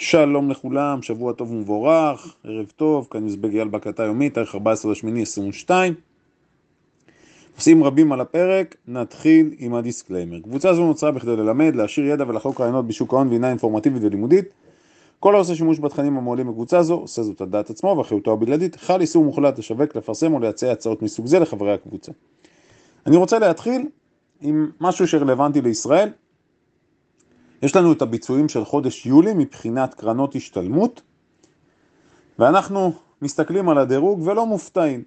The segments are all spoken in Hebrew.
שלום לכולם, שבוע טוב ומבורך, ערב טוב, כאן מזבג אייל בהקלטה יומית, תאריך 14.8.22. נושאים רבים על הפרק, נתחיל עם ה disclaimer. קבוצה זו נוצרה בכדי ללמד, להשאיר ידע ולחלוק רעיונות בשוק ההון והינה אינפורמטיבית ולימודית. כל העושה שימוש בתכנים המועלים בקבוצה זו, עושה זאת על דעת עצמו ואחריותו הבלעדית, חל איסור מוחלט לשווק, לפרסם או לייצא הצעות מסוג זה לחברי הקבוצה. אני רוצה להתחיל עם משהו שרלוונטי לישראל, יש לנו את הביצועים של חודש יולי מבחינת קרנות השתלמות, ואנחנו מסתכלים על הדירוג ולא מופתעים.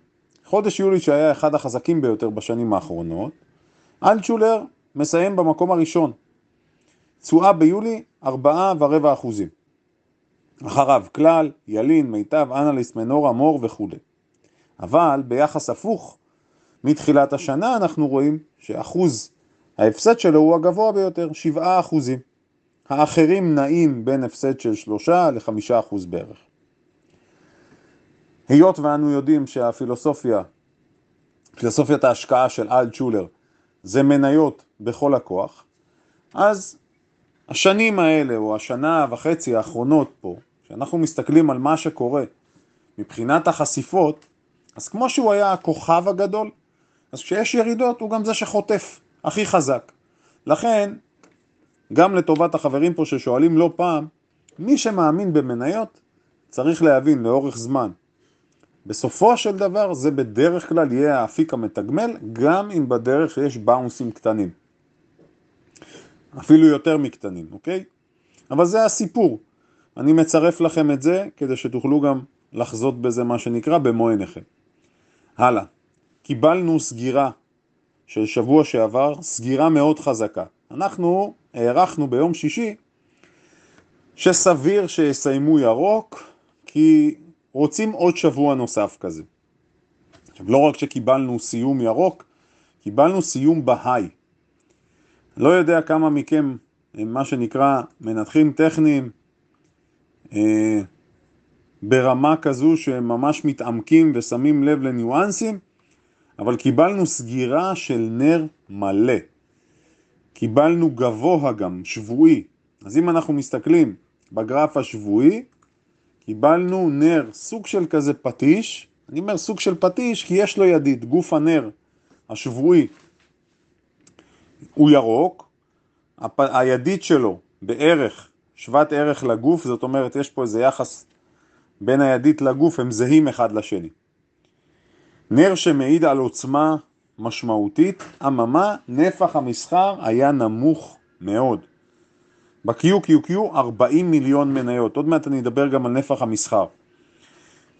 חודש יולי שהיה אחד החזקים ביותר בשנים האחרונות, אלטשולר מסיים במקום הראשון. תשואה ביולי ארבעה ורבע אחוזים. אחריו כלל, ילין, מיטב, אנליסט, מנורה, מור וכו'. אבל ביחס הפוך, מתחילת השנה אנחנו רואים שאחוז ההפסד שלו הוא הגבוה ביותר, שבעה אחוזים. האחרים נעים בין הפסד של שלושה לחמישה אחוז בערך. היות ואנו יודעים שהפילוסופיה, פילוסופיית ההשקעה של אלטשולר זה מניות בכל הכוח, אז השנים האלה או השנה וחצי האחרונות פה, כשאנחנו מסתכלים על מה שקורה מבחינת החשיפות, אז כמו שהוא היה הכוכב הגדול, אז כשיש ירידות הוא גם זה שחוטף הכי חזק. לכן גם לטובת החברים פה ששואלים לא פעם, מי שמאמין במניות צריך להבין לאורך זמן. בסופו של דבר זה בדרך כלל יהיה האפיק המתגמל, גם אם בדרך שיש באונסים קטנים. אפילו יותר מקטנים, אוקיי? אבל זה הסיפור. אני מצרף לכם את זה כדי שתוכלו גם לחזות בזה מה שנקרא במו עיניכם. הלאה, קיבלנו סגירה של שבוע שעבר, סגירה מאוד חזקה. אנחנו הערכנו ביום שישי שסביר שיסיימו ירוק, כי רוצים עוד שבוע נוסף כזה. עכשיו, לא רק שקיבלנו סיום ירוק, קיבלנו סיום בהיי. לא יודע כמה מכם הם מה שנקרא מנתחים טכניים אה, ברמה כזו שהם ממש מתעמקים ושמים לב לניואנסים, אבל קיבלנו סגירה של נר מלא. קיבלנו גבוה גם, שבועי. אז אם אנחנו מסתכלים בגרף השבועי, קיבלנו נר, סוג של כזה פטיש, אני אומר סוג של פטיש כי יש לו ידיד, גוף הנר השבועי הוא ירוק, הפ... הידיד שלו בערך, שוות ערך לגוף, זאת אומרת יש פה איזה יחס בין הידית לגוף, הם זהים אחד לשני. נר שמעיד על עוצמה משמעותית, אממה, נפח המסחר היה נמוך מאוד. ב-QQQ 40 מיליון מניות, עוד מעט אני אדבר גם על נפח המסחר.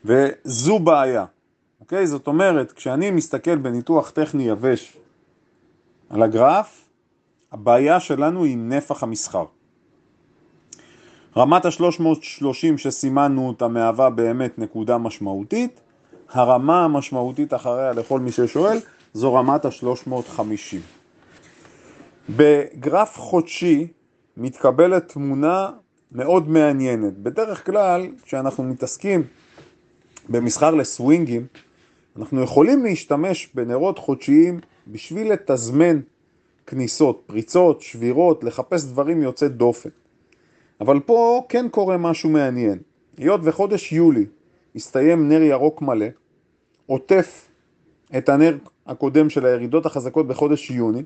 וזו בעיה, אוקיי? זאת אומרת, כשאני מסתכל בניתוח טכני יבש על הגרף, הבעיה שלנו היא נפח המסחר. רמת ה-330 שסימנו אותה מהווה באמת נקודה משמעותית, הרמה המשמעותית אחריה לכל מי ששואל זו רמת ה-350. בגרף חודשי מתקבלת תמונה מאוד מעניינת. בדרך כלל, כשאנחנו מתעסקים במסחר לסווינגים, אנחנו יכולים להשתמש בנרות חודשיים בשביל לתזמן כניסות, פריצות, שבירות, לחפש דברים יוצא דופן. אבל פה כן קורה משהו מעניין. היות וחודש יולי הסתיים נר ירוק מלא, עוטף את הנר הקודם של הירידות החזקות בחודש יוני,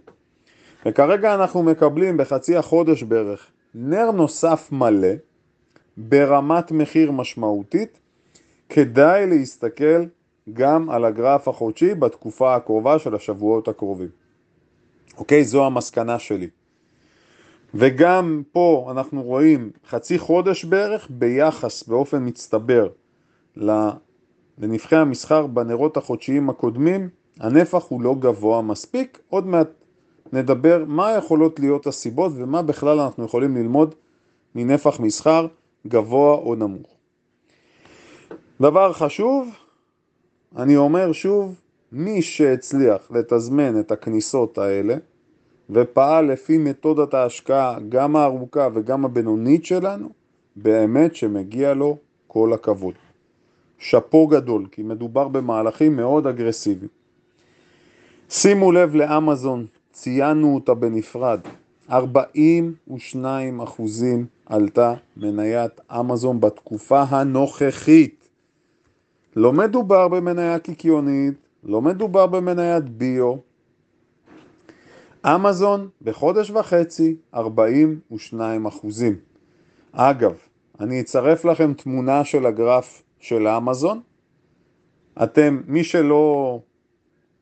וכרגע אנחנו מקבלים בחצי החודש בערך נר נוסף מלא ברמת מחיר משמעותית, כדאי להסתכל גם על הגרף החודשי בתקופה הקרובה של השבועות הקרובים. אוקיי? זו המסקנה שלי. וגם פה אנחנו רואים חצי חודש בערך ביחס באופן מצטבר לנבחי המסחר בנרות החודשיים הקודמים, הנפח הוא לא גבוה מספיק, עוד מעט נדבר מה יכולות להיות הסיבות ומה בכלל אנחנו יכולים ללמוד מנפח מסחר גבוה או נמוך. דבר חשוב, אני אומר שוב, מי שהצליח לתזמן את הכניסות האלה ופעל לפי מתודת ההשקעה, גם הארוכה וגם הבינונית שלנו, באמת שמגיע לו כל הכבוד. שאפו גדול, כי מדובר במהלכים מאוד אגרסיביים. שימו לב לאמזון, ציינו אותה בנפרד. 42 אחוזים עלתה מניית אמזון בתקופה הנוכחית. לא מדובר במניה קיקיונית, לא מדובר במניית ביו. אמזון בחודש וחצי 42 אחוזים. אגב, אני אצרף לכם תמונה של הגרף של אמזון. אתם, מי שלא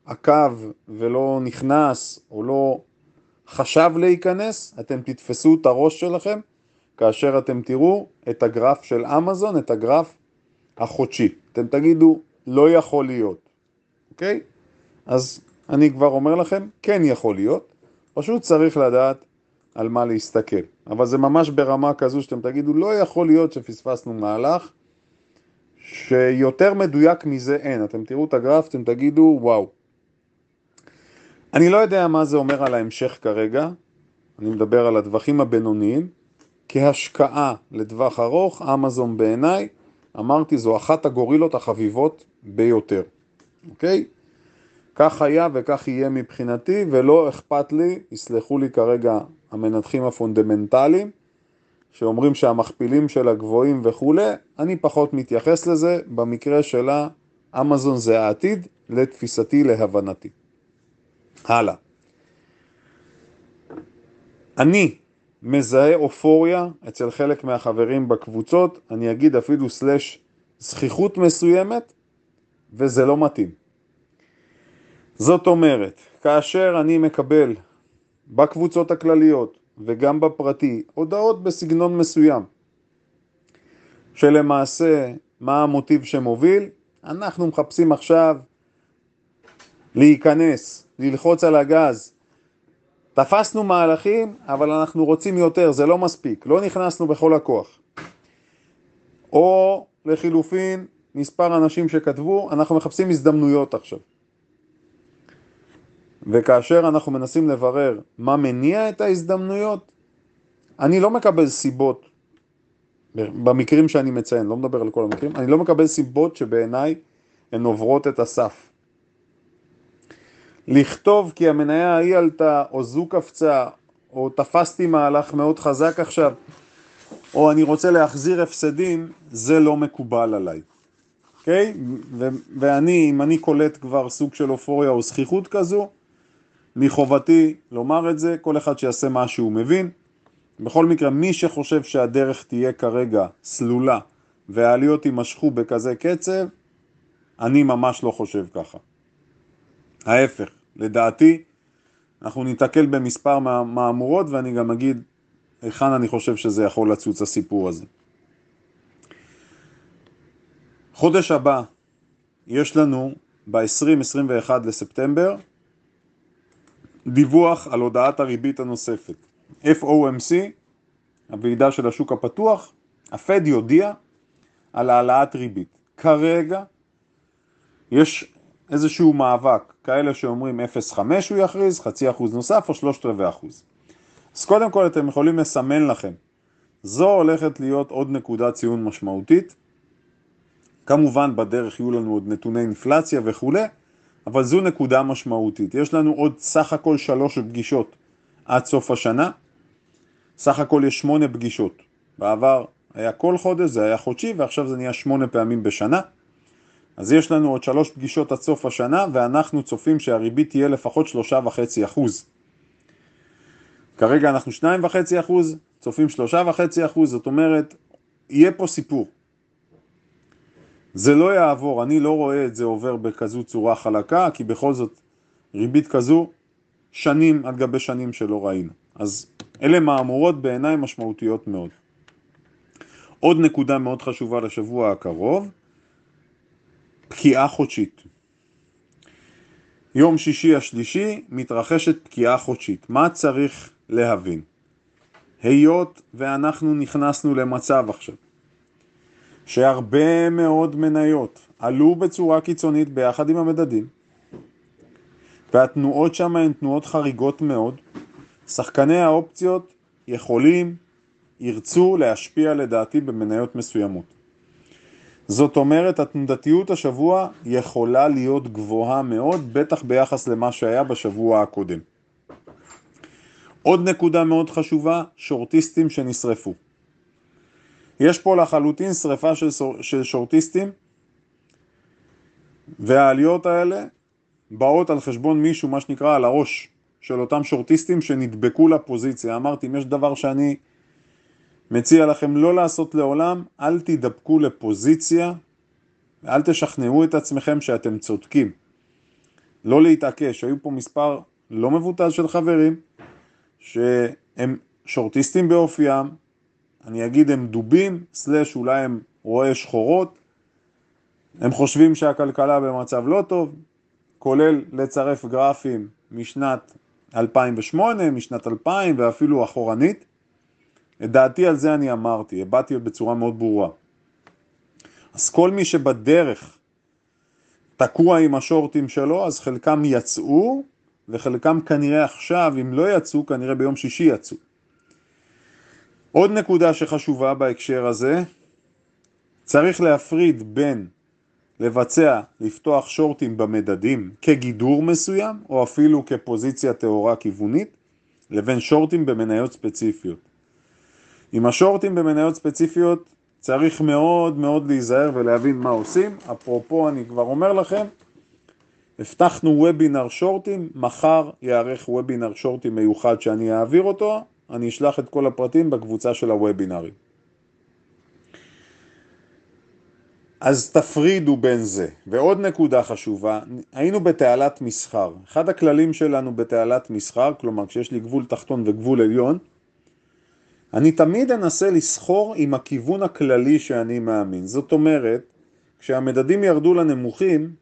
עקב ולא נכנס או לא חשב להיכנס, אתם תתפסו את הראש שלכם כאשר אתם תראו את הגרף של אמזון, את הגרף החודשי. אתם תגידו, לא יכול להיות, אוקיי? אז אני כבר אומר לכם, כן יכול להיות, פשוט צריך לדעת על מה להסתכל. אבל זה ממש ברמה כזו שאתם תגידו, לא יכול להיות שפספסנו מהלך, שיותר מדויק מזה אין. אתם תראו את הגרף, אתם תגידו, וואו. אני לא יודע מה זה אומר על ההמשך כרגע, אני מדבר על הטווחים הבינוניים. כהשקעה לטווח ארוך, אמזון בעיניי, אמרתי, זו אחת הגורילות החביבות ביותר, אוקיי? כך היה וכך יהיה מבחינתי, ולא אכפת לי, יסלחו לי כרגע המנתחים הפונדמנטליים, שאומרים שהמכפילים של הגבוהים וכולי, אני פחות מתייחס לזה, במקרה שלה אמזון זה העתיד, לתפיסתי, להבנתי. הלאה. אני מזהה אופוריה אצל חלק מהחברים בקבוצות, אני אגיד אפילו סלש זכיחות מסוימת, וזה לא מתאים. זאת אומרת, כאשר אני מקבל בקבוצות הכלליות וגם בפרטי הודעות בסגנון מסוים, שלמעשה מה המוטיב שמוביל, אנחנו מחפשים עכשיו להיכנס, ללחוץ על הגז. תפסנו מהלכים, אבל אנחנו רוצים יותר, זה לא מספיק, לא נכנסנו בכל הכוח. או לחילופין, מספר אנשים שכתבו, אנחנו מחפשים הזדמנויות עכשיו. וכאשר אנחנו מנסים לברר מה מניע את ההזדמנויות, אני לא מקבל סיבות, במקרים שאני מציין, לא מדבר על כל המקרים, אני לא מקבל סיבות שבעיניי הן עוברות את הסף. לכתוב כי המניה ההיא עלתה, או זו קפצה, או תפסתי מהלך מאוד חזק עכשיו, או אני רוצה להחזיר הפסדים, זה לא מקובל עליי. אוקיי? Okay? ואני, אם אני קולט כבר סוג של אופוריה או זכיחות כזו, מחובתי לומר את זה, כל אחד שיעשה מה שהוא מבין. בכל מקרה, מי שחושב שהדרך תהיה כרגע סלולה והעליות יימשכו בכזה קצב, אני ממש לא חושב ככה. ההפך, לדעתי, אנחנו ניתקל במספר מהמורות ואני גם אגיד היכן אני חושב שזה יכול לצוץ הסיפור הזה. חודש הבא יש לנו ב-20-21 לספטמבר דיווח על הודעת הריבית הנוספת. FOMC, הוועידה של השוק הפתוח, הפד יודיע על העלאת ריבית. כרגע יש איזשהו מאבק, כאלה שאומרים 0.5 הוא יכריז, חצי אחוז נוסף או שלושת רבעי אחוז. אז קודם כל אתם יכולים לסמן לכם, זו הולכת להיות עוד נקודת ציון משמעותית. כמובן בדרך יהיו לנו עוד נתוני אינפלציה וכולי, אבל זו נקודה משמעותית. יש לנו עוד סך הכל שלוש פגישות עד סוף השנה. סך הכל יש שמונה פגישות. בעבר היה כל חודש, זה היה חודשי, ועכשיו זה נהיה שמונה פעמים בשנה. אז יש לנו עוד שלוש פגישות עד סוף השנה, ואנחנו צופים שהריבית תהיה לפחות שלושה וחצי אחוז. כרגע אנחנו שניים וחצי אחוז, צופים שלושה וחצי אחוז, זאת אומרת, יהיה פה סיפור. זה לא יעבור, אני לא רואה את זה עובר בכזו צורה חלקה, כי בכל זאת ריבית כזו שנים על גבי שנים שלא ראינו. אז אלה מהמורות בעיניי משמעותיות מאוד. עוד נקודה מאוד חשובה לשבוע הקרוב, פקיעה חודשית. יום שישי השלישי מתרחשת פקיעה חודשית. מה צריך להבין? היות ואנחנו נכנסנו למצב עכשיו שהרבה מאוד מניות עלו בצורה קיצונית ביחד עם המדדים, והתנועות שם הן תנועות חריגות מאוד. שחקני האופציות יכולים, ירצו להשפיע לדעתי במניות מסוימות. זאת אומרת, התנודתיות השבוע יכולה להיות גבוהה מאוד, בטח ביחס למה שהיה בשבוע הקודם. עוד נקודה מאוד חשובה, שורטיסטים שנשרפו. יש פה לחלוטין שריפה של, של שורטיסטים, והעליות האלה באות על חשבון מישהו, מה שנקרא, על הראש של אותם שורטיסטים שנדבקו לפוזיציה. אמרתי, אם יש דבר שאני מציע לכם לא לעשות לעולם, אל תדבקו לפוזיציה, אל תשכנעו את עצמכם שאתם צודקים. לא להתעקש, היו פה מספר לא מבוטל של חברים שהם שורטיסטים באופיים, אני אגיד הם דובים, סלש אולי הם רואי שחורות, הם חושבים שהכלכלה במצב לא טוב, כולל לצרף גרפים משנת 2008, משנת 2000 ואפילו אחורנית. את דעתי על זה אני אמרתי, הבעתי בצורה מאוד ברורה. אז כל מי שבדרך תקוע עם השורטים שלו, אז חלקם יצאו, וחלקם כנראה עכשיו, אם לא יצאו, כנראה ביום שישי יצאו. עוד נקודה שחשובה בהקשר הזה, צריך להפריד בין לבצע, לפתוח שורטים במדדים כגידור מסוים, או אפילו כפוזיציה טהורה כיוונית, לבין שורטים במניות ספציפיות. עם השורטים במניות ספציפיות צריך מאוד מאוד להיזהר ולהבין מה עושים. אפרופו, אני כבר אומר לכם, הבטחנו וובינר שורטים, מחר יערך וובינר שורטים מיוחד שאני אעביר אותו, אני אשלח את כל הפרטים בקבוצה של הוובינרים. אז תפרידו בין זה. ועוד נקודה חשובה, היינו בתעלת מסחר. אחד הכללים שלנו בתעלת מסחר, כלומר כשיש לי גבול תחתון וגבול עליון, אני תמיד אנסה לסחור עם הכיוון הכללי שאני מאמין. זאת אומרת, כשהמדדים ירדו לנמוכים,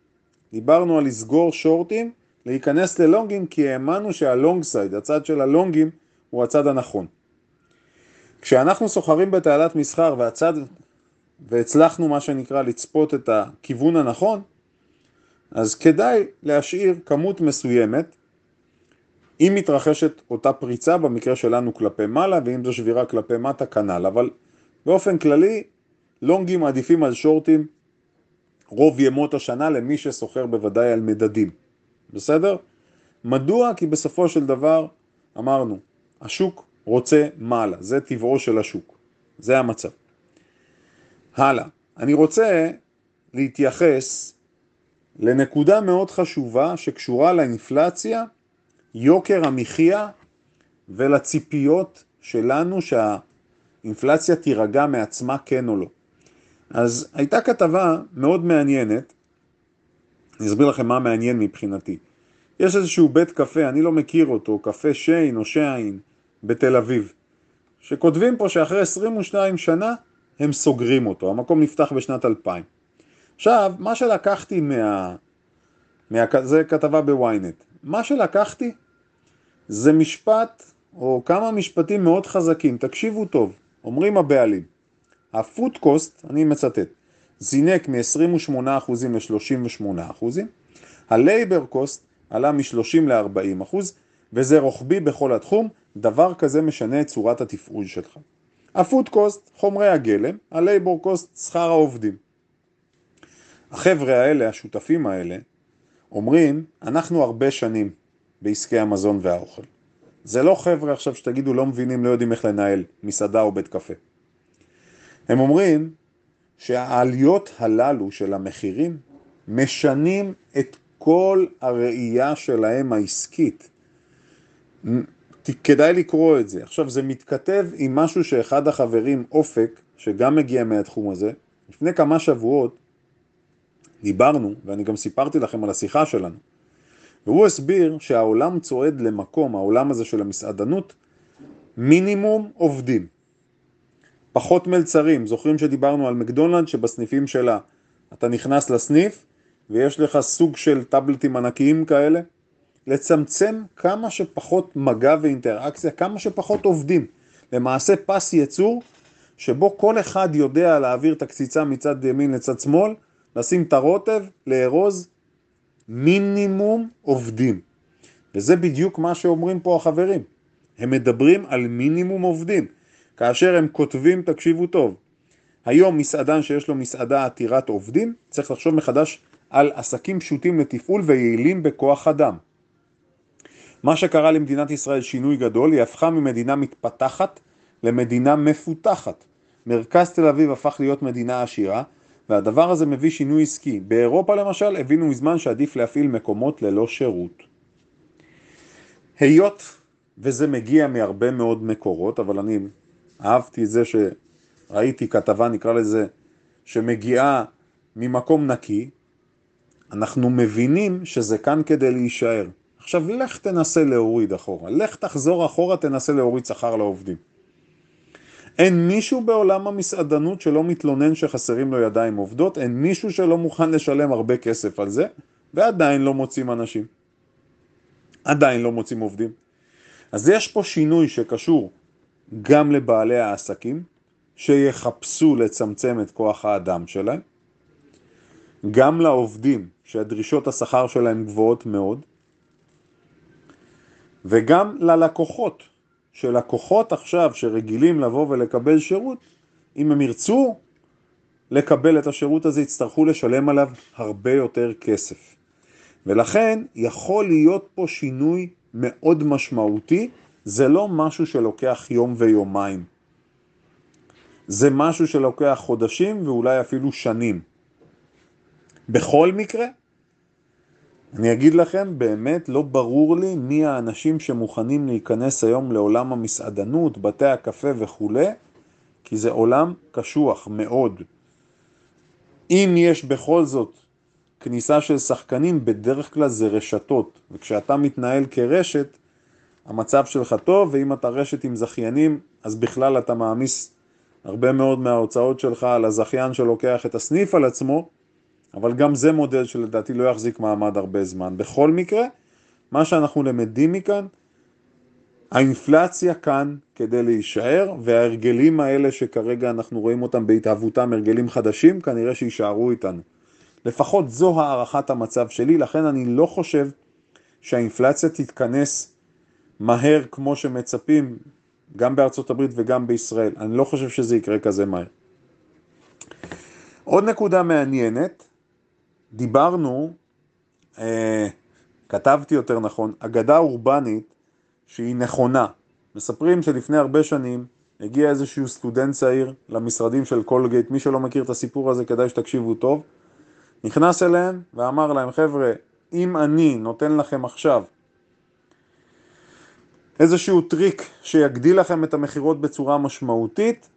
דיברנו על לסגור שורטים, להיכנס ללונגים, כי האמנו שהלונג סייד, הצד של הלונגים, הוא הצד הנכון. כשאנחנו סוחרים בתעלת מסחר והצד, והצלחנו מה שנקרא לצפות את הכיוון הנכון, אז כדאי להשאיר כמות מסוימת אם מתרחשת אותה פריצה במקרה שלנו כלפי מעלה ואם זו שבירה כלפי מטה כנ"ל, אבל באופן כללי לונגים עדיפים על שורטים רוב ימות השנה למי שסוחר בוודאי על מדדים, בסדר? מדוע? כי בסופו של דבר אמרנו, השוק רוצה מעלה, זה טבעו של השוק, זה המצב. הלאה, אני רוצה להתייחס לנקודה מאוד חשובה שקשורה לאינפלציה יוקר המחיה ולציפיות שלנו שהאינפלציה תירגע מעצמה כן או לא. אז הייתה כתבה מאוד מעניינת, אני אסביר לכם מה מעניין מבחינתי. יש איזשהו בית קפה, אני לא מכיר אותו, קפה שיין או שיין בתל אביב, שכותבים פה שאחרי 22 שנה הם סוגרים אותו, המקום נפתח בשנת 2000. עכשיו, מה שלקחתי מה... מה... זה כתבה בוויינט. מה שלקחתי זה משפט או כמה משפטים מאוד חזקים, תקשיבו טוב, אומרים הבעלים, ה food cost, אני מצטט, זינק מ-28% ל-38%, ה labor cost עלה מ-30 ל-40% וזה רוחבי בכל התחום, דבר כזה משנה את צורת התפעול שלך. ה food cost, חומרי הגלם, ה labor cost, שכר העובדים. החבר'ה האלה, השותפים האלה, אומרים, אנחנו הרבה שנים בעסקי המזון והאוכל. זה לא חבר'ה עכשיו שתגידו לא מבינים, לא יודעים איך לנהל מסעדה או בית קפה. הם אומרים שהעליות הללו של המחירים משנים את כל הראייה שלהם העסקית. כדאי לקרוא את זה. עכשיו זה מתכתב עם משהו שאחד החברים, אופק, שגם מגיע מהתחום הזה, לפני כמה שבועות דיברנו, ואני גם סיפרתי לכם על השיחה שלנו, והוא הסביר שהעולם צועד למקום, העולם הזה של המסעדנות, מינימום עובדים. פחות מלצרים, זוכרים שדיברנו על מקדונלד שבסניפים שלה אתה נכנס לסניף ויש לך סוג של טאבלטים ענקיים כאלה? לצמצם כמה שפחות מגע ואינטראקציה, כמה שפחות עובדים. למעשה פס יצור שבו כל אחד יודע להעביר את הקציצה מצד ימין לצד שמאל, לשים את הרוטב, לארוז, מינימום עובדים. וזה בדיוק מה שאומרים פה החברים. הם מדברים על מינימום עובדים. כאשר הם כותבים, תקשיבו טוב, היום מסעדן שיש לו מסעדה עתירת עובדים, צריך לחשוב מחדש על עסקים פשוטים לתפעול ויעילים בכוח אדם. מה שקרה למדינת ישראל שינוי גדול, היא הפכה ממדינה מתפתחת למדינה מפותחת. מרכז תל אביב הפך להיות מדינה עשירה, והדבר הזה מביא שינוי עסקי. באירופה למשל הבינו מזמן שעדיף להפעיל מקומות ללא שירות. היות וזה מגיע מהרבה מאוד מקורות, אבל אני אהבתי את זה שראיתי כתבה, נקרא לזה, שמגיעה ממקום נקי, אנחנו מבינים שזה כאן כדי להישאר. עכשיו לך תנסה להוריד אחורה, לך תחזור אחורה, תנסה להוריד שכר לעובדים. אין מישהו בעולם המסעדנות שלא מתלונן שחסרים לו ידיים עובדות, אין מישהו שלא מוכן לשלם הרבה כסף על זה, ועדיין לא מוצאים אנשים. עדיין לא מוצאים עובדים. אז יש פה שינוי שקשור גם לבעלי העסקים, שיחפשו לצמצם את כוח האדם שלהם, גם לעובדים שהדרישות השכר שלהם גבוהות מאוד, וגם ללקוחות, שלקוחות עכשיו שרגילים לבוא ולקבל שירות, אם הם ירצו לקבל את השירות הזה, יצטרכו לשלם עליו הרבה יותר כסף. ולכן יכול להיות פה שינוי מאוד משמעותי, זה לא משהו שלוקח יום ויומיים. זה משהו שלוקח חודשים ואולי אפילו שנים. בכל מקרה, אני אגיד לכם, באמת לא ברור לי מי האנשים שמוכנים להיכנס היום לעולם המסעדנות, בתי הקפה וכולי, כי זה עולם קשוח מאוד. אם יש בכל זאת כניסה של שחקנים, בדרך כלל זה רשתות, וכשאתה מתנהל כרשת, המצב שלך טוב, ואם אתה רשת עם זכיינים, אז בכלל אתה מעמיס הרבה מאוד מההוצאות שלך על הזכיין שלוקח את הסניף על עצמו, אבל גם זה מודל שלדעתי לא יחזיק מעמד הרבה זמן. בכל מקרה, מה שאנחנו למדים מכאן, האינפלציה כאן כדי להישאר, וההרגלים האלה שכרגע אנחנו רואים אותם בהתהוותם, הרגלים חדשים, כנראה שיישארו איתנו. לפחות זו הערכת המצב שלי, לכן אני לא חושב שהאינפלציה תתכנס מהר כמו שמצפים, גם בארצות הברית וגם בישראל. אני לא חושב שזה יקרה כזה מהר. עוד נקודה מעניינת, דיברנו, אה, כתבתי יותר נכון, אגדה אורבנית שהיא נכונה. מספרים שלפני הרבה שנים הגיע איזשהו סטודנט צעיר למשרדים של קולגייט, מי שלא מכיר את הסיפור הזה כדאי שתקשיבו טוב, נכנס אליהם ואמר להם, חבר'ה, אם אני נותן לכם עכשיו איזשהו טריק שיגדיל לכם את המחירות בצורה משמעותית,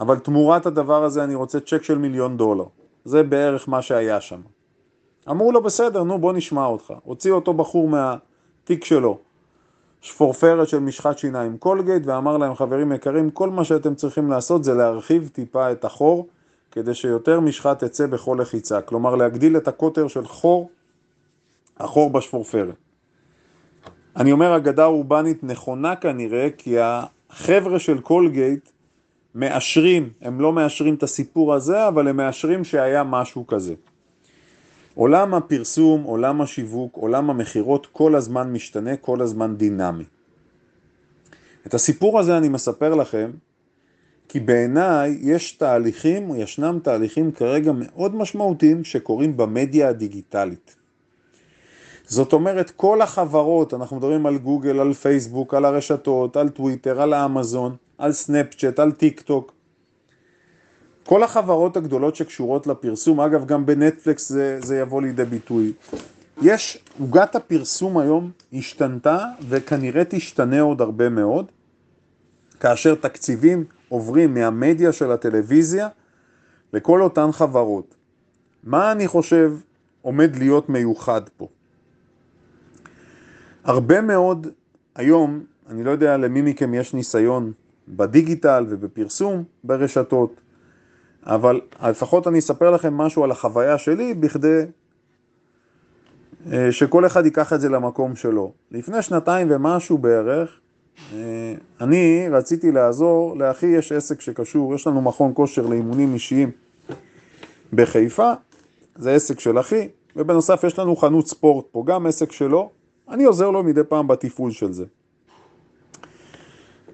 אבל תמורת הדבר הזה אני רוצה צ'ק של מיליון דולר. זה בערך מה שהיה שם. אמרו לו, בסדר, נו בוא נשמע אותך. הוציא אותו בחור מהתיק שלו, שפורפרת של משחת שיניים קולגייט, ואמר להם, חברים יקרים, כל מה שאתם צריכים לעשות זה להרחיב טיפה את החור, כדי שיותר משחת תצא בכל לחיצה. כלומר, להגדיל את הקוטר של חור, החור בשפורפרת. אני אומר אגדה אורבנית נכונה כנראה, כי החבר'ה של קולגייט מאשרים, הם לא מאשרים את הסיפור הזה, אבל הם מאשרים שהיה משהו כזה. עולם הפרסום, עולם השיווק, עולם המכירות כל הזמן משתנה, כל הזמן דינמי. את הסיפור הזה אני מספר לכם כי בעיניי יש תהליכים, ישנם תהליכים כרגע מאוד משמעותיים שקורים במדיה הדיגיטלית. זאת אומרת, כל החברות, אנחנו מדברים על גוגל, על פייסבוק, על הרשתות, על טוויטר, על אמזון, על סנאפצ'אט, על טיק טוק. כל החברות הגדולות שקשורות לפרסום, אגב גם בנטפליקס זה, זה יבוא לידי ביטוי. יש, עוגת הפרסום היום השתנתה וכנראה תשתנה עוד הרבה מאוד, כאשר תקציבים עוברים מהמדיה של הטלוויזיה לכל אותן חברות. מה אני חושב עומד להיות מיוחד פה? הרבה מאוד היום, אני לא יודע למי מכם יש ניסיון בדיגיטל ובפרסום ברשתות, אבל לפחות אני אספר לכם משהו על החוויה שלי בכדי אה, שכל אחד ייקח את זה למקום שלו. לפני שנתיים ומשהו בערך, אה, אני רציתי לעזור, לאחי יש עסק שקשור, יש לנו מכון כושר לאימונים אישיים בחיפה, זה עסק של אחי, ובנוסף יש לנו חנות ספורט פה, גם עסק שלו, אני עוזר לו מדי פעם בתפעול של זה.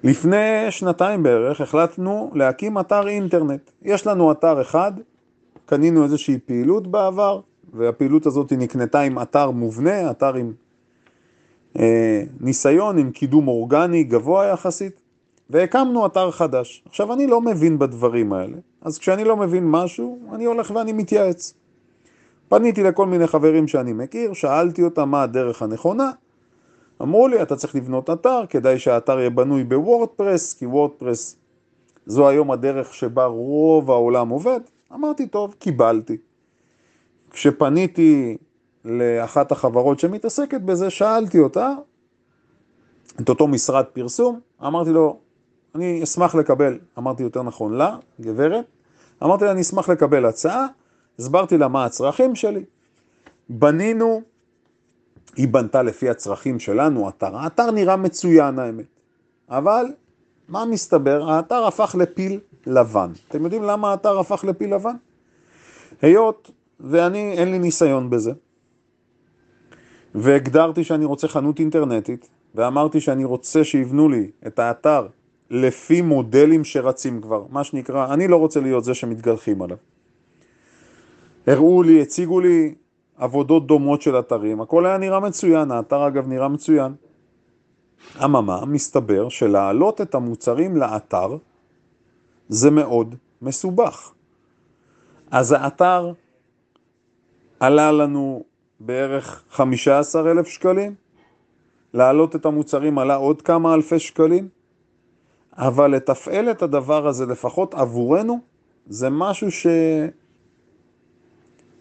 לפני שנתיים בערך החלטנו להקים אתר אינטרנט. יש לנו אתר אחד, קנינו איזושהי פעילות בעבר, והפעילות הזאת נקנתה עם אתר מובנה, אתר עם אה, ניסיון עם קידום אורגני גבוה יחסית, והקמנו אתר חדש. עכשיו, אני לא מבין בדברים האלה, אז כשאני לא מבין משהו, אני הולך ואני מתייעץ. פניתי לכל מיני חברים שאני מכיר, שאלתי אותם מה הדרך הנכונה, אמרו לי, אתה צריך לבנות אתר, כדאי שהאתר יהיה בנוי בוורדפרס, כי וורדפרס זו היום הדרך שבה רוב העולם עובד. אמרתי, טוב, קיבלתי. כשפניתי לאחת החברות שמתעסקת בזה, שאלתי אותה, את אותו משרד פרסום, אמרתי לו, אני אשמח לקבל, אמרתי יותר נכון לה, גברת, אמרתי לה, אני אשמח לקבל הצעה, הסברתי לה מה הצרכים שלי, בנינו, היא בנתה לפי הצרכים שלנו אתר, האתר נראה מצוין האמת, אבל מה מסתבר? האתר הפך לפיל לבן. אתם יודעים למה האתר הפך לפיל לבן? היות ואני, אין לי ניסיון בזה, והגדרתי שאני רוצה חנות אינטרנטית, ואמרתי שאני רוצה שיבנו לי את האתר לפי מודלים שרצים כבר, מה שנקרא, אני לא רוצה להיות זה שמתגלחים עליו. הראו לי, הציגו לי עבודות דומות של אתרים, הכל היה נראה מצוין, האתר אגב נראה מצוין. אממה, מסתבר שלהעלות את המוצרים לאתר זה מאוד מסובך. אז האתר עלה לנו בערך 15 אלף שקלים, להעלות את המוצרים עלה עוד כמה אלפי שקלים, אבל לתפעל את הדבר הזה, לפחות עבורנו, זה משהו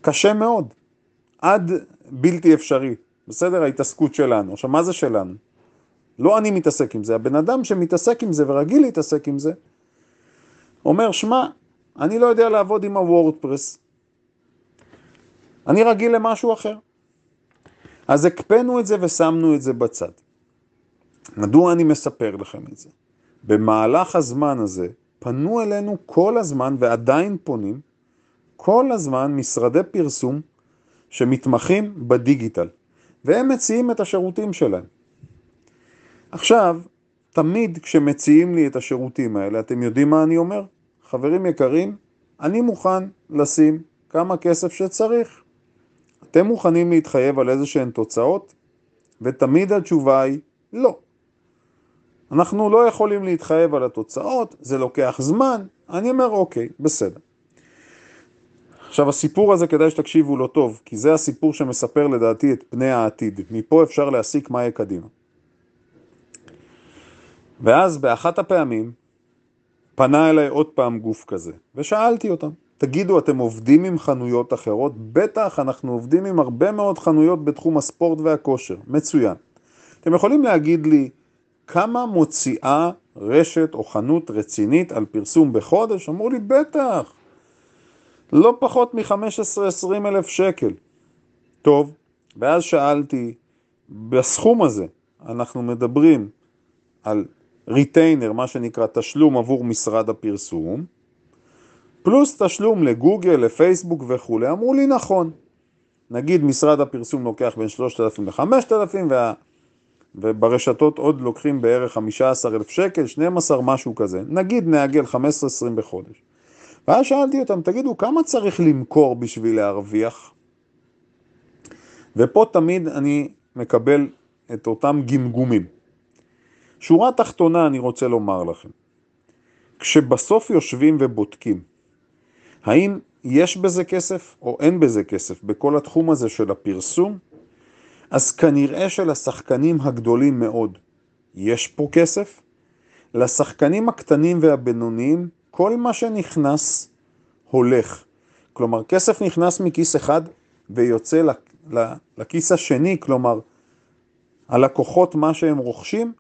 שקשה מאוד, עד בלתי אפשרי, בסדר? ההתעסקות שלנו. עכשיו, מה זה שלנו? לא אני מתעסק עם זה, הבן אדם שמתעסק עם זה ורגיל להתעסק עם זה, אומר, שמע, אני לא יודע לעבוד עם הוורדפרס, אני רגיל למשהו אחר. אז הקפאנו את זה ושמנו את זה בצד. מדוע אני מספר לכם את זה? במהלך הזמן הזה פנו אלינו כל הזמן ועדיין פונים כל הזמן משרדי פרסום שמתמחים בדיגיטל והם מציעים את השירותים שלהם. עכשיו, תמיד כשמציעים לי את השירותים האלה, אתם יודעים מה אני אומר? חברים יקרים, אני מוכן לשים כמה כסף שצריך. אתם מוכנים להתחייב על איזה שהן תוצאות? ותמיד התשובה היא לא. אנחנו לא יכולים להתחייב על התוצאות, זה לוקח זמן, אני אומר אוקיי, בסדר. עכשיו הסיפור הזה כדאי שתקשיבו לו טוב, כי זה הסיפור שמספר לדעתי את פני העתיד. מפה אפשר להסיק מה יהיה קדימה. ואז באחת הפעמים פנה אליי עוד פעם גוף כזה, ושאלתי אותם, תגידו, אתם עובדים עם חנויות אחרות? בטח, אנחנו עובדים עם הרבה מאוד חנויות בתחום הספורט והכושר, מצוין. אתם יכולים להגיד לי כמה מוציאה רשת או חנות רצינית על פרסום בחודש? אמרו לי, בטח, לא פחות מ-15-20 אלף שקל. טוב, ואז שאלתי, בסכום הזה אנחנו מדברים על ריטיינר, מה שנקרא תשלום עבור משרד הפרסום, פלוס תשלום לגוגל, לפייסבוק וכולי. אמרו לי נכון. נגיד משרד הפרסום לוקח בין 3,000 ל-5,000 וה... וברשתות עוד לוקחים בערך 15,000 שקל, 12, משהו כזה. נגיד נעגל 15-20 בחודש. ואז שאלתי אותם, תגידו, כמה צריך למכור בשביל להרוויח? ופה תמיד אני מקבל את אותם גמגומים. שורה תחתונה אני רוצה לומר לכם, כשבסוף יושבים ובודקים, האם יש בזה כסף או אין בזה כסף בכל התחום הזה של הפרסום, אז כנראה שלשחקנים הגדולים מאוד יש פה כסף, לשחקנים הקטנים והבינוניים כל מה שנכנס הולך. כלומר, כסף נכנס מכיס אחד ויוצא לכיס השני, כלומר, הלקוחות, מה שהם רוכשים,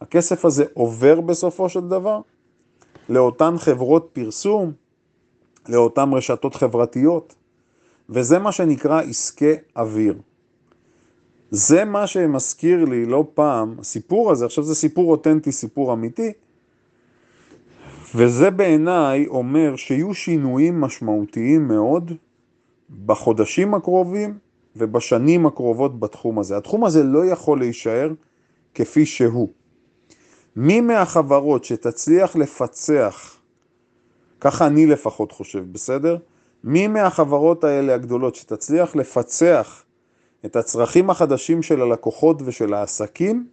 הכסף הזה עובר בסופו של דבר לאותן חברות פרסום, לאותן רשתות חברתיות, וזה מה שנקרא עסקי אוויר. זה מה שמזכיר לי לא פעם, הסיפור הזה, עכשיו זה סיפור אותנטי, סיפור אמיתי, וזה בעיניי אומר שיהיו שינויים משמעותיים מאוד בחודשים הקרובים ובשנים הקרובות בתחום הזה. התחום הזה לא יכול להישאר כפי שהוא. מי מהחברות שתצליח לפצח, ככה אני לפחות חושב, בסדר? מי מהחברות האלה הגדולות שתצליח לפצח את הצרכים החדשים של הלקוחות ושל העסקים,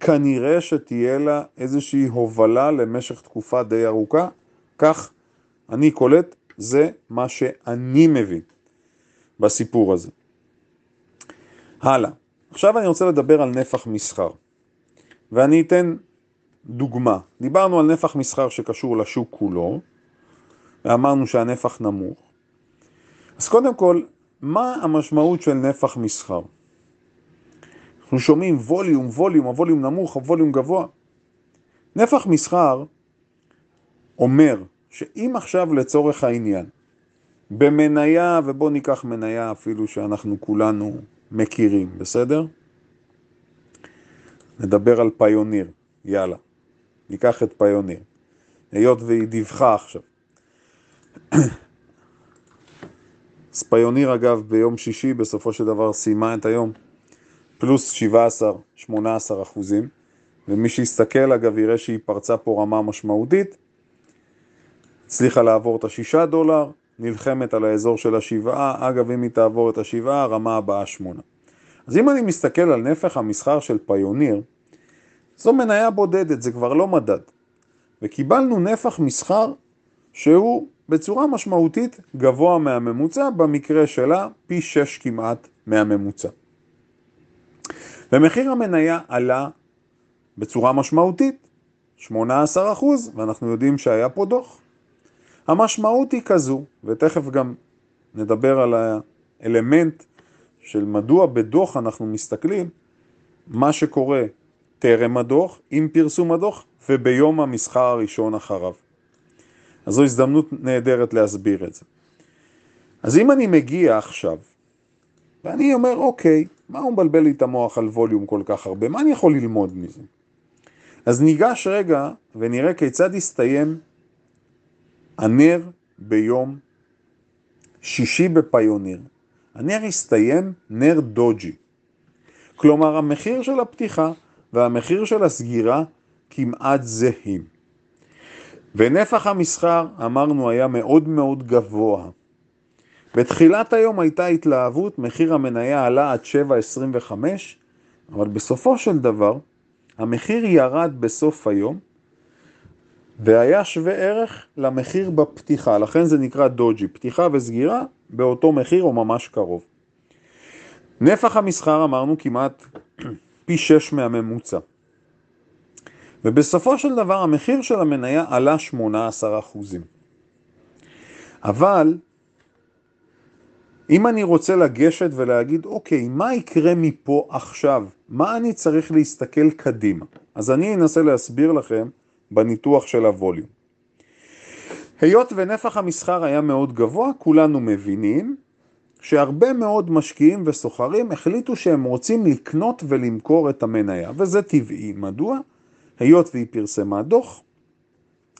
כנראה שתהיה לה איזושהי הובלה למשך תקופה די ארוכה. כך אני קולט, זה מה שאני מבין בסיפור הזה. הלאה. עכשיו אני רוצה לדבר על נפח מסחר, ואני אתן דוגמה. דיברנו על נפח מסחר שקשור לשוק כולו, ואמרנו שהנפח נמוך. אז קודם כל, מה המשמעות של נפח מסחר? אנחנו שומעים ווליום, ווליום, הווליום נמוך, הווליום גבוה. נפח מסחר אומר שאם עכשיו לצורך העניין, במניה, ובואו ניקח מניה אפילו שאנחנו כולנו מכירים, בסדר? נדבר על פיוניר, יאללה, ניקח את פיוניר, היות והיא דיווחה עכשיו. אז פיוניר אגב ביום שישי בסופו של דבר סיימה את היום פלוס 17-18 אחוזים, ומי שיסתכל אגב יראה שהיא פרצה פה רמה משמעותית, הצליחה לעבור את השישה דולר, נלחמת על האזור של השבעה, אגב אם היא תעבור את השבעה, הרמה הבאה שמונה. אז אם אני מסתכל על נפח המסחר של פיוניר, זו מניה בודדת, זה כבר לא מדד. וקיבלנו נפח מסחר שהוא בצורה משמעותית גבוה מהממוצע, במקרה שלה פי שש כמעט מהממוצע. ומחיר המניה עלה בצורה משמעותית, 18 אחוז, ואנחנו יודעים שהיה פה דוח. המשמעות היא כזו, ותכף גם נדבר על האלמנט של מדוע בדוח אנחנו מסתכלים, מה שקורה טרם הדוח, עם פרסום הדוח, וביום המסחר הראשון אחריו. אז זו הזדמנות נהדרת להסביר את זה. אז אם אני מגיע עכשיו, ואני אומר, אוקיי, מה הוא מבלבל לי את המוח על ווליום כל כך הרבה? מה אני יכול ללמוד מזה? אז ניגש רגע ונראה כיצד הסתיים הנר ביום שישי בפיוניר. הנר הסתיים נר דוג'י. כלומר, המחיר של הפתיחה והמחיר של הסגירה כמעט זהים. ונפח המסחר, אמרנו, היה מאוד מאוד גבוה. בתחילת היום הייתה התלהבות, מחיר המניה עלה עד 7.25, אבל בסופו של דבר, המחיר ירד בסוף היום, והיה שווה ערך למחיר בפתיחה, לכן זה נקרא דוג'י, פתיחה וסגירה באותו מחיר או ממש קרוב. נפח המסחר אמרנו כמעט פי 6 מהממוצע. ובסופו של דבר המחיר של המניה עלה 18 אחוזים. אבל אם אני רוצה לגשת ולהגיד, אוקיי, מה יקרה מפה עכשיו? מה אני צריך להסתכל קדימה? אז אני אנסה להסביר לכם בניתוח של הווליום. היות ונפח המסחר היה מאוד גבוה, כולנו מבינים שהרבה מאוד משקיעים וסוחרים החליטו שהם רוצים לקנות ולמכור את המניה, וזה טבעי. מדוע? היות והיא פרסמה דוח,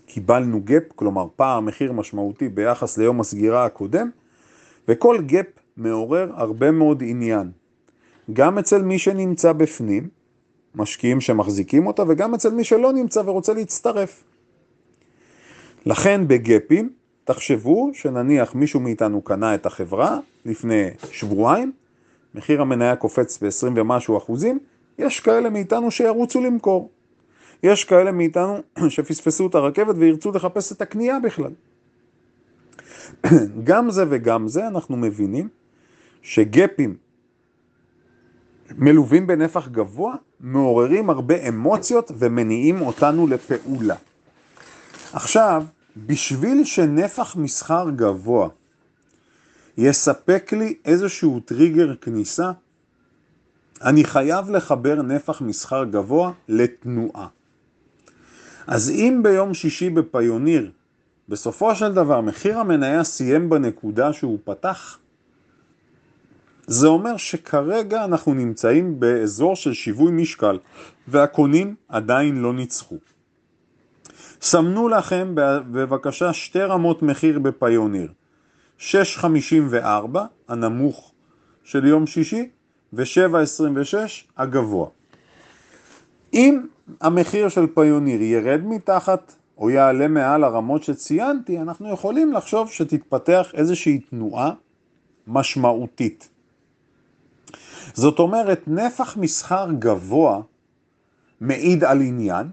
קיבלנו גאפ, כלומר פער מחיר משמעותי ביחס ליום הסגירה הקודם, וכל גאפ מעורר הרבה מאוד עניין, גם אצל מי שנמצא בפנים, משקיעים שמחזיקים אותה, וגם אצל מי שלא נמצא ורוצה להצטרף. לכן בגאפים, תחשבו שנניח מישהו מאיתנו קנה את החברה לפני שבועיים, מחיר המניה קופץ ב-20 ומשהו אחוזים, יש כאלה מאיתנו שירוצו למכור. יש כאלה מאיתנו שפספסו את הרכבת וירצו לחפש את הקנייה בכלל. גם זה וגם זה אנחנו מבינים שגפים מלווים בנפח גבוה מעוררים הרבה אמוציות ומניעים אותנו לפעולה. עכשיו, בשביל שנפח מסחר גבוה יספק לי איזשהו טריגר כניסה, אני חייב לחבר נפח מסחר גבוה לתנועה. אז אם ביום שישי בפיוניר, בסופו של דבר מחיר המניה סיים בנקודה שהוא פתח, זה אומר שכרגע אנחנו נמצאים באזור של שיווי משקל והקונים עדיין לא ניצחו. סמנו לכם בבקשה שתי רמות מחיר בפיוניר, 6.54 הנמוך של יום שישי ו-7.26 הגבוה. אם המחיר של פיוניר ירד מתחת או יעלה מעל הרמות שציינתי, אנחנו יכולים לחשוב שתתפתח איזושהי תנועה משמעותית. זאת אומרת, נפח מסחר גבוה מעיד על עניין,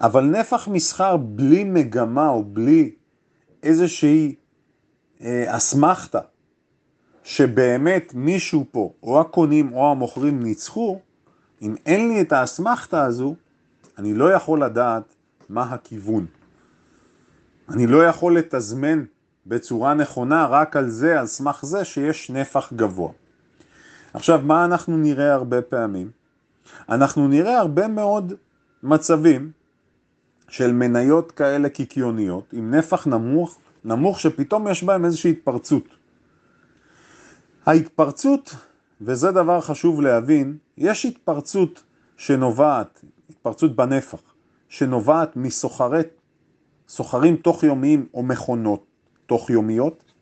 אבל נפח מסחר בלי מגמה או בלי איזושהי אה, אסמכתה שבאמת מישהו פה, או הקונים או המוכרים ניצחו, אם אין לי את האסמכתה הזו, אני לא יכול לדעת מה הכיוון. אני לא יכול לתזמן בצורה נכונה רק על זה, על סמך זה שיש נפח גבוה. עכשיו, מה אנחנו נראה הרבה פעמים? אנחנו נראה הרבה מאוד מצבים של מניות כאלה קיקיוניות, עם נפח נמוך, נמוך שפתאום יש בהם איזושהי התפרצות. ההתפרצות, וזה דבר חשוב להבין, יש התפרצות שנובעת, התפרצות בנפח, שנובעת סוחרים תוך יומיים או מכונות תוך יומיות,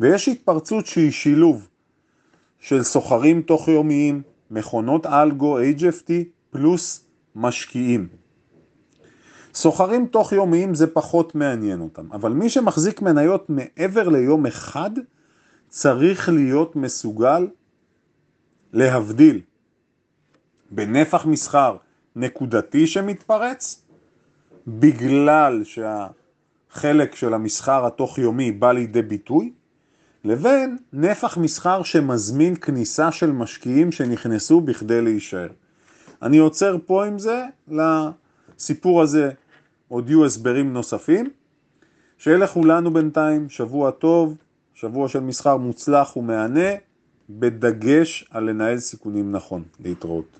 ויש התפרצות שהיא שילוב של סוחרים תוך יומיים, מכונות אלגו, HFT, פלוס משקיעים. סוחרים תוך יומיים זה פחות מעניין אותם, אבל מי שמחזיק מניות מעבר ליום אחד, צריך להיות מסוגל להבדיל בנפח מסחר נקודתי שמתפרץ, בגלל שהחלק של המסחר התוך יומי בא לידי ביטוי, לבין נפח מסחר שמזמין כניסה של משקיעים שנכנסו בכדי להישאר. אני עוצר פה עם זה, לסיפור הזה עוד יהיו הסברים נוספים. שיהיה לכולנו בינתיים שבוע טוב, שבוע של מסחר מוצלח ומהנה, בדגש על לנהל סיכונים נכון. להתראות.